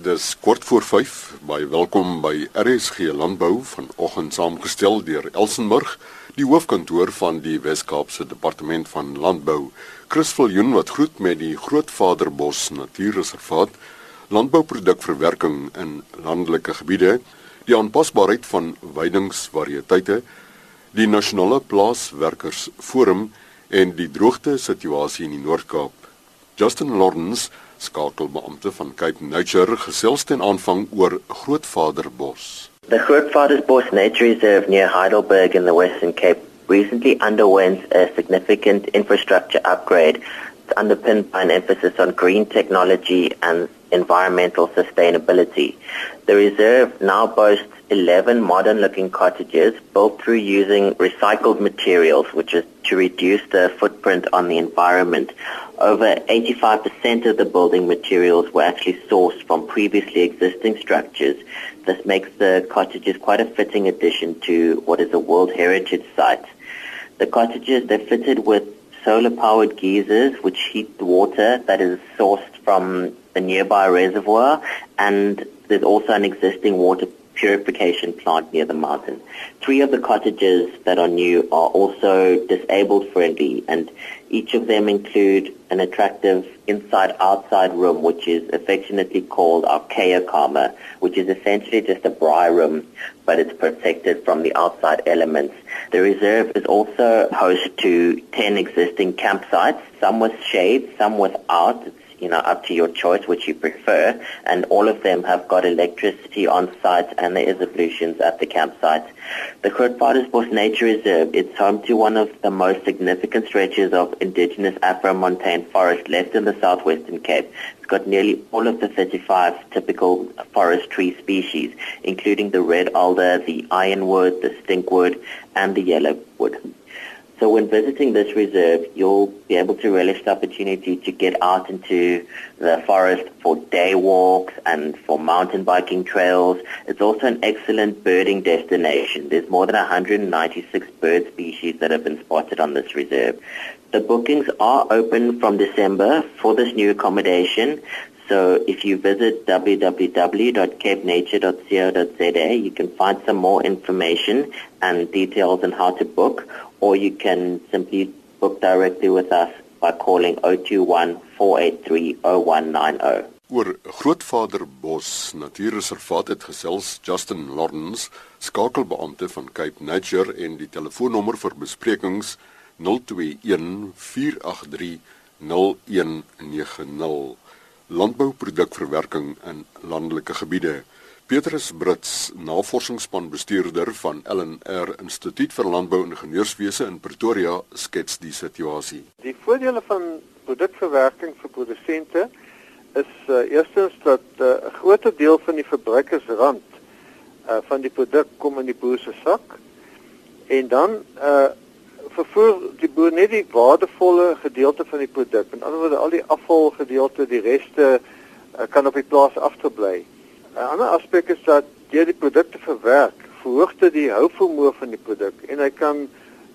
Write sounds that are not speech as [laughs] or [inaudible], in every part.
Dis kort voor 5. Baie welkom by RSG Landbou vanoggend saamgestel deur Elsenburg, die hoofkantoor van die Wes-Kaapse Departement van Landbou. Chris Viljoen wat groet met die Grootvaderbos Natuurreservaat, landbouprodukverwerking in landelike gebiede, die aanpasbaarheid van weidingsvariëteite, die nasionale plaaswerkersforum en die droogte situasie in die Noord-Kaap. Justin Lawrence skakelbeampte van Cape Nature gesels ten aanvang oor Grootvaderbos. The Grootvadersbos Nature Reserve near Heidelberg in the Western Cape recently underwent a significant infrastructure upgrade underpinned by an emphasis on green technology and environmental sustainability. The reserve now boasts 11 modern-looking cottages built through using recycled materials, which is to reduce the footprint on the environment. Over 85% of the building materials were actually sourced from previously existing structures. This makes the cottages quite a fitting addition to what is a World Heritage Site. The cottages, they're fitted with solar-powered geysers which heat the water that is sourced from the nearby reservoir and there's also an existing water purification plant near the mountain. Three of the cottages that are new are also disabled friendly and each of them include an attractive inside-outside room which is affectionately called our Karma, which is essentially just a braai room but it's protected from the outside elements. The reserve is also host to 10 existing campsites, some with shade, some without. It's you know, up to your choice, which you prefer. And all of them have got electricity on site and there is ablutions at the campsite. The Grootvadersbos Nature Reserve, it's home to one of the most significant stretches of indigenous Afro-montane forest left in the southwestern Cape. It's got nearly all of the 35 typical forest tree species, including the red alder, the ironwood, the stinkwood, and the yellowwood. So when visiting this reserve, you'll be able to relish the opportunity to get out into the forest for day walks and for mountain biking trails. It's also an excellent birding destination. There's more than 196 bird species that have been spotted on this reserve. The bookings are open from December for this new accommodation. So if you visit www.capenature.co.za, you can find some more information and details on how to book or you can simply book directly with us by calling 021 483 0190. Oor Grootvader Bos Natuurreservaat het gesels Justin Lawrence, skakelbeampte van Cape Nature en die telefoonnommer vir besprekings 021 483 0190. Landbouprodukverwerking in landelike gebiede. Petrus Brits, navorsingsspan bestuurder van LNR Instituut vir Landbou en Ingenieurswese in Pretoria, skets die situasie. Die voordele van produkverwerking vir produsente is uh, eerstens dat eh, 'n uh, groot deel van die verbruikersrand uh, van die produk kom in die boer se sak en dan uh, vervoer die boer net die waardevolle gedeelte van die produk. In ander woorde al die afvalgedeelte, die reste uh, kan op die plaas agterbly. 'n ander aspek is dat deur die produkte verwerk, verhoog dit die houvermoë van die produk en hy kan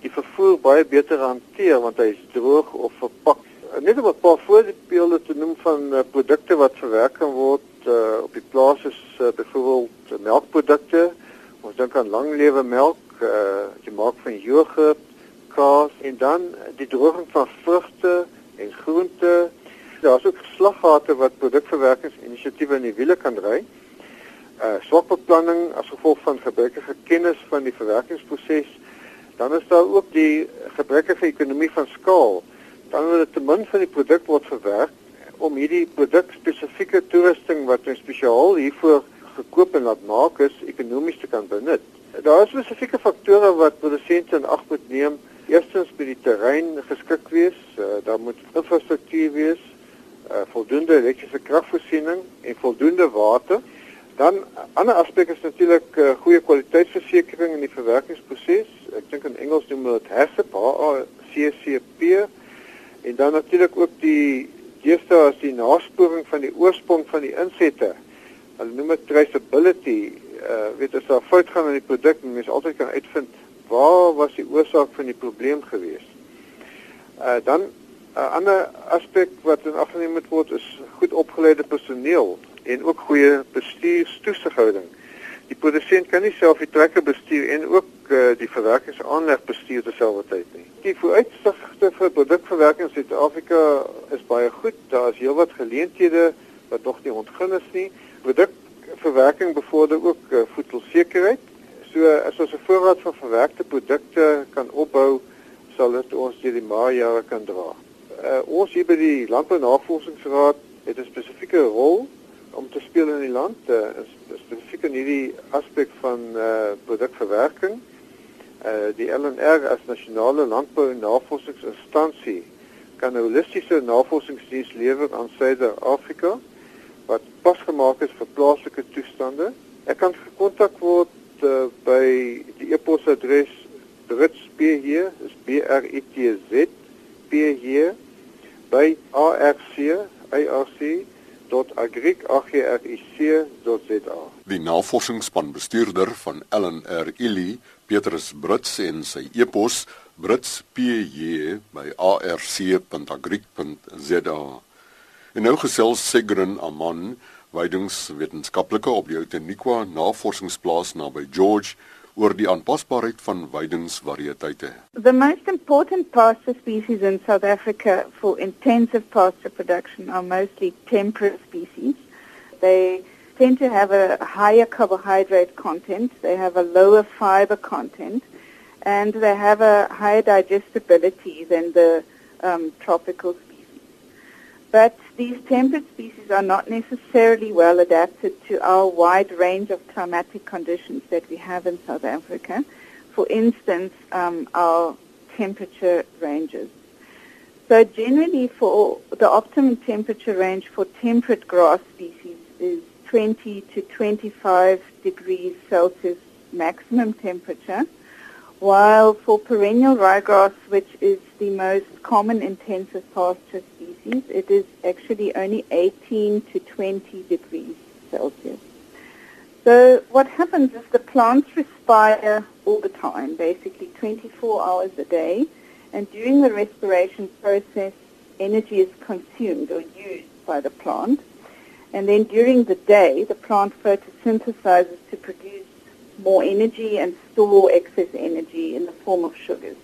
die vervoer baie beter hanteer want hy is droog of verpak. Net om 'n paar voorbeelde te noem van uh, produkte wat verwerk kan word uh, op die plaas is uh, byvoorbeeld uh, melkprodukte. Ons dink aan langlewe melk, uh, jy maak van jogurt, kaas en dan die droging van vrugte en groente. Daar's ook slaggate wat produkverwerkingsinisiatiewe in die wiele kan ry uh swak beplanning as gevolg van gebrekkige kennis van die verwerkingsproses, dan is daar ook die gebrekkige ekonomie van skaal. Dan word te min van die produk word verwerk om hierdie produk spesifieke toerusting wat ons spesiaal hiervoor gekoop en laat maak is ekonomies te kan benut. Daar is spesifieke faktore wat produsente in ag moet neem. Eerstens moet die terrein geskik wees, uh, daar moet infrastruktuur wees, uh, voldoende elektriese kragvoorsiening en voldoende water. Dan ander aspek is natuurlik uh, goeie kwaliteitsversekering in die verwerkingsproses. Ek dink in Engels noem hulle dit HACCP, HACCP. En dan natuurlik ook die eerste as die nasporing van die oorsprong van die insette. Hulle noem dit traceability. Uh weet as daar fout gaan in die produk, mens altyd kan uitvind waar was die oorsaak van die probleem gewees. Uh dan 'n uh, ander aspek wat in ag geneem moet word is goed opgeleide personeel en ook goeie bestuurstoesighouding. Die produsent kan nie self die trekker bestuur en ook uh, die verwerkingsaanleg bestuur terselfdertyd nie. Die vooruitsigte vir produkverwerking in Suid-Afrika is baie goed. Daar is heelwat geleenthede wat nog nie ontgin is nie. Produkverwerking bevorder ook uh, voedselsekerheid. So as ons 'n voorraad van verwerkte produkte kan opbou, sal dit ons deur die maajare kan dra. Uh, ons hier by die Landbou Navorsingsraad het 'n spesifieke rol om te speel in die land, uh, spesifiek in hierdie aspek van uh, produkverwerking. Uh, die LNR as nasionale landbou navorsingsinstansie kan 'n holistiese navorsingsdiens lewer aan Suid-Afrika wat pasgemaak is vir plaaslike toestande. Ek kan gekontak word uh, by die e-posadres Brits P hier, is B R I T Z P hier by arc.agric.agric.za. Die navorsingsspan bestuurder van LNR Illy, Petrus Brits en sy e-pos brits.pj@arc.agric.za. En nou gesels Segrin Aman, weidingswetenskaplike op die Outeniqua Navorsingsplaas naby George oor die aanpasbaarheid van weidingsvariëteite. The most important pasture species in South Africa for intensive pasture production are mostly temperate species. They tend to have a higher carbohydrate content, they have a lower fiber content, and they have a higher digestibility than the um, tropical species. But these temperate species are not necessarily well adapted to our wide range of climatic conditions that we have in South Africa. For instance, um, our temperature ranges. So generally for the optimum temperature range for temperate grass species is 20 to 25 degrees Celsius maximum temperature, while for perennial ryegrass, which is the most common intensive pasture species, it is actually only 18 to 20 degrees Celsius. So what happens is the plants respire all the time, basically 24 hours a day, and during the respiration process, energy is consumed or used by the plant. And then during the day, the plant photosynthesizes to produce more energy and store excess energy in the form of sugars.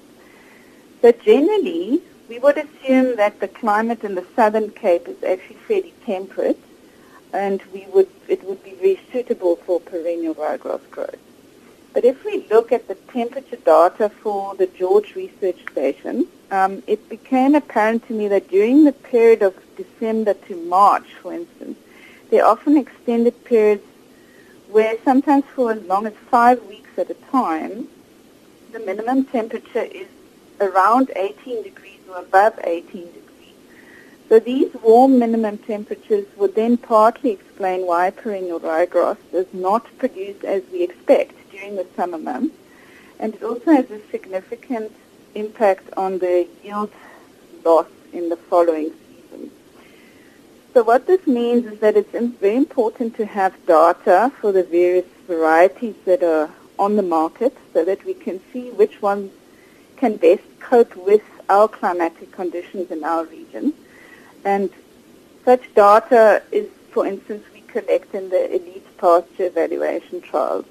So generally, we would assume that the climate in the southern Cape is actually fairly temperate, and we would it would be very suitable for perennial ryegrass growth. But if we look at the temperature data for the George Research Station, um, it became apparent to me that during the period of December to March, for instance, there are often extended periods where sometimes for as long as five weeks at a time, the minimum temperature is around 18 degrees or above 18 degrees. So these warm minimum temperatures would then partly explain why perennial ryegrass does not produce as we expect during the summer months. And it also has a significant impact on the yield loss in the following so what this means is that it's very important to have data for the various varieties that are on the market so that we can see which ones can best cope with our climatic conditions in our region. And such data is, for instance, we collect in the elite pasture evaluation trials.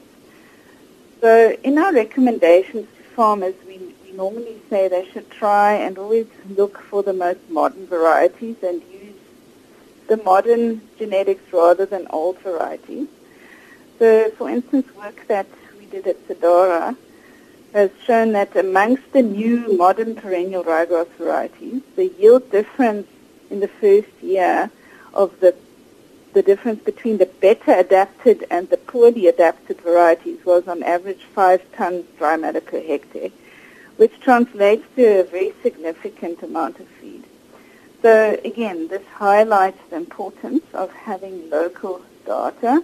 So in our recommendations to farmers, we, we normally say they should try and always look for the most modern varieties and the modern genetics rather than old varieties. So, for instance, work that we did at Sedora has shown that amongst the new modern perennial ryegrass varieties, the yield difference in the first year of the the difference between the better adapted and the poorly adapted varieties was on average five tons dry matter per hectare, which translates to a very significant amount of feed. So again, this highlights the importance of having local data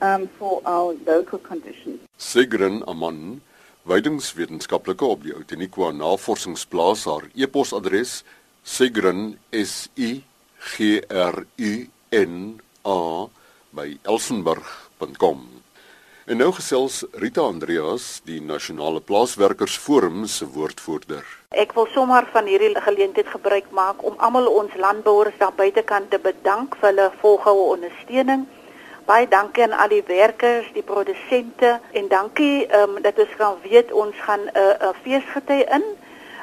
um, for our local conditions. Sigrin Aman, weidingswetenskaplike op die Outeniqua Navorsingsplaas, haar e-posadres sigrin s i g r u n a by elsenburg.com. En nou gesels Rita Andreas, die Nasionale Plaaswerkersforum se woordvoerder. Ek wil sommer van hierdie geleentheid gebruik maak om almal ons landbouers daar buitekant te bedank vir hulle volgehoue ondersteuning Baie dankie aan al die werkers, die produsente en dankie ehm um, dat ons kan weet ons gaan 'n uh, 'n uh, feesgety in.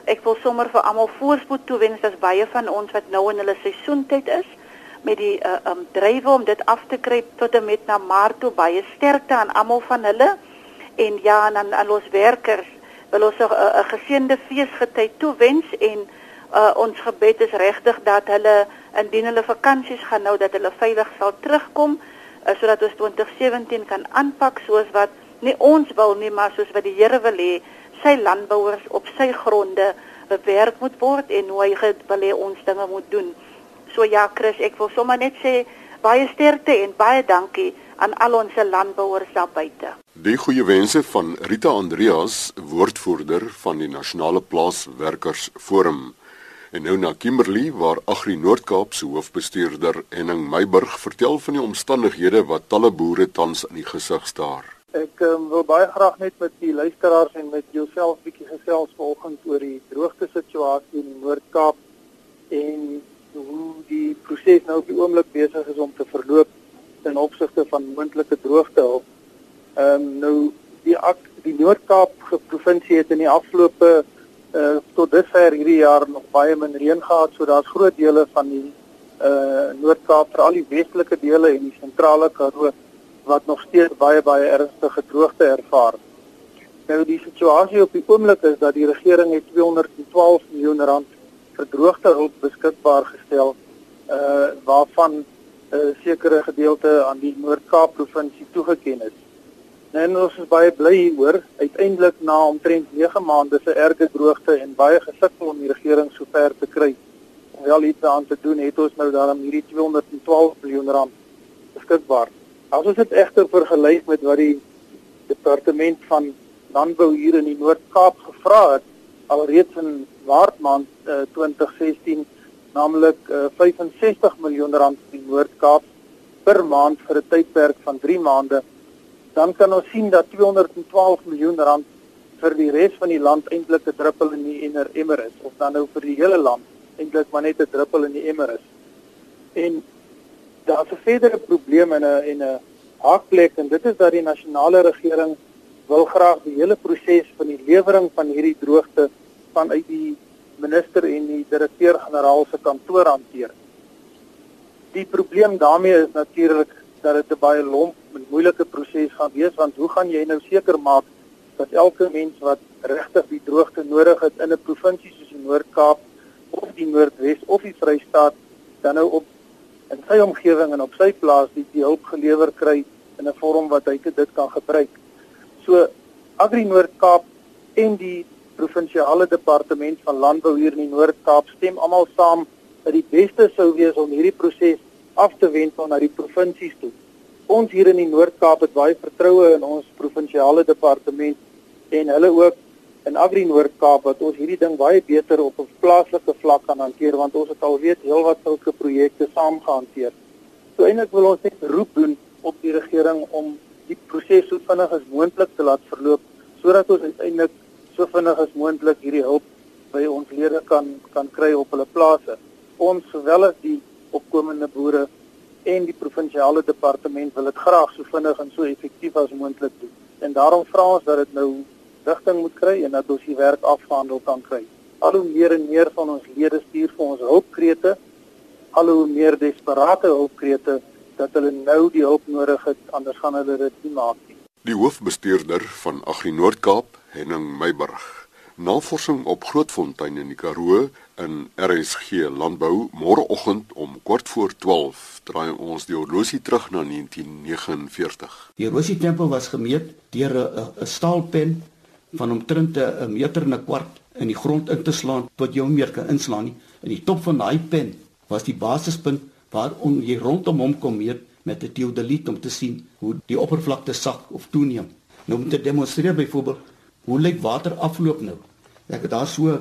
Ek wil sommer vir almal voorspoed toewens dat baie van ons wat nou in hulle seisoentyd is met die uh, um drywe om dit af te kry tot en met na Maart toe baie sterkte aan almal van hulle en ja en aan al ons werkers wil ons 'n uh, geseënde feesgety toewens en uh, ons gebed is regtig dat hulle indien hulle vakansies gaan nou dat hulle veilig sal terugkom uh, sodat ons 2017 kan aanpak soos wat nie ons wil nie maar soos wat die Here wil hê sy landbouers op sy gronde bewerk moet word en hoe hy wil hê ons dinge moet doen. So ja Chris, ek wil sommer net sê baie sterkte en baie dankie aan al ons landbouers daar buite. Die goeie wense van Rita Andreas, woordvoerder van die Nasionale Plaaswerkers Forum. En nou na Kimberley waar Agri Noord-Kaap se hoofbestuurder Henning Meiburg vertel van die omstandighede wat talle boere tans in die gesig staar. Ek um, wil baie graag net met die luisteraars en met jouself bietjie gesels vanoggend oor die droogte situasie in die Noord-Kaap en hoe die proses nou op die oomblik besig is om te verloop ten opsigte van moontlike droogte. Ehm um, nou die die Noord-Kaap provinsie het in die afgelope uh tot dusver hierdie jaar nog baie min reën gehad, so daar's groot dele van die uh Noord-Kaap, veral die westelike dele en die sentrale Karoo wat nog steeds baie baie ernstige droogte ervaar. Nou die situasie op die oomblik is dat die regering het 212 miljoen rand vir droogtehulp beskikbaar gestel uh waarvan 'n uh, sekere gedeelte aan die Noord-Kaap provinsie toegeken is. Nee, en ons is baie bly hieroor. Uiteindelik na omtrent 9 maande se erge droogte en baie gesukkel om die regering sover te kry om wel iets aan te doen, het ons nou daarom hierdie 212 miljoen rand beskikbaar. As ons dit egter vergelyk met wat die departement van landbou hier in die Noord-Kaap gevra het alreeds in Maart maand uh, 2016, naamlik uh, 65 miljoen rand vir die Noord-Kaap per maand vir 'n tydperk van 3 maande dan kan ons sien dat 212 miljoen rand vir die res van die land eintlik 'n druppel in die emmer is of dan nou vir die hele land eintlik maar net 'n druppel in die emmer is. En daar's 'n verdere probleem en 'n en 'n haakplek en dit is dat die nasionale regering wil graag die hele proses van die lewering van hierdie droogte vanuit die minister en die direkteur-generaal se kantoor hanteer. Die probleem daarmee is natuurlik dat dit 'n baie lomp en moeilike proses gaan wees want hoe gaan jy nou seker maak dat elke mens wat regtig die droogte nodig het in 'n provinsie soos die Noord-Kaap of die Noordwes of die Vrystaat dan nou op in sy omgewing en op sy plaas die, die hulp gelewer kry in 'n vorm wat hy dit kan gebruik. So Agri Noord-Kaap en die provinsiale departement van landbou hier in die Noord-Kaap stem almal saam dat die beste sou wees om hierdie proses af te wendel na die provinsies toe. Ons hier in die Noord-Kaap het baie vertroue in ons provinsiale departement en hulle ook in Agri Noord-Kaap wat ons hierdie ding baie beter op 'n plaaslike vlak kan hanteer want ons het al weet heelwat sulke projekte saam gehanteer. So eintlik wil ons net roep doen op die regering om die proses so vinnig as moontlik te laat verloop sodat ons uiteindelik so vinnig as moontlik hierdie hulp by ons lede kan kan kry op hulle plase. Ons sowel as die opkomende boere en die provinsiale departement wil dit graag so vinnig en so effektief as moontlik doen. En daarom vra ons dat dit nou rigting moet kry en dat ons die werk afhandel kan kry. Al hoe meer en meer van ons lede stuur vir ons hulpkrete, al hoe meer desperate hulpkrete dat hulle nou die hulp nodig het, anders gaan hulle dit nie maak nie. Die hoofbestuurder van Agri Noord-Kaap, Henning Meiburg Navorsing op Grootfontein in die Karoo in RSG Landbou môreoggend om kort voor 12 draai ons die horlosie terug na 1949. Die horlosietempel was gemeet deur 'n staalpen van omtrent 'n meter en 'n kwart in die grond in te slaan tot jy hom meer kan inslaan nie. In die top van daai pen was die basispunt waar jy rondom hom kom meet met 'n teodoliet om te sien hoe die oppervlakte sak of toeneem. Nou om te demonstreer byvoorbeeld Hoe lyk water afloop nou? Ek het daar so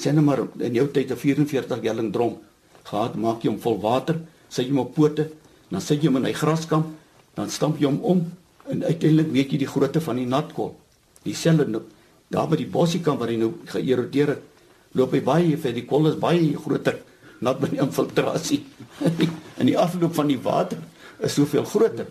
sê net maar in jou tyd 'n 44 gallon drom gehad, maak jy hom vol water, sit jy hom op pote, dan sit jy hom in hy graskamp, dan stamp jy hom om en uiteindelik weet jy die grootte van die natkol. Dieselfde nou, daar by die bossiekant waar hy nou geërodeer het, loop hy baie vir die kol is baie groter nat by die infiltrasie. [laughs] en die afloop van die water is soveel groter.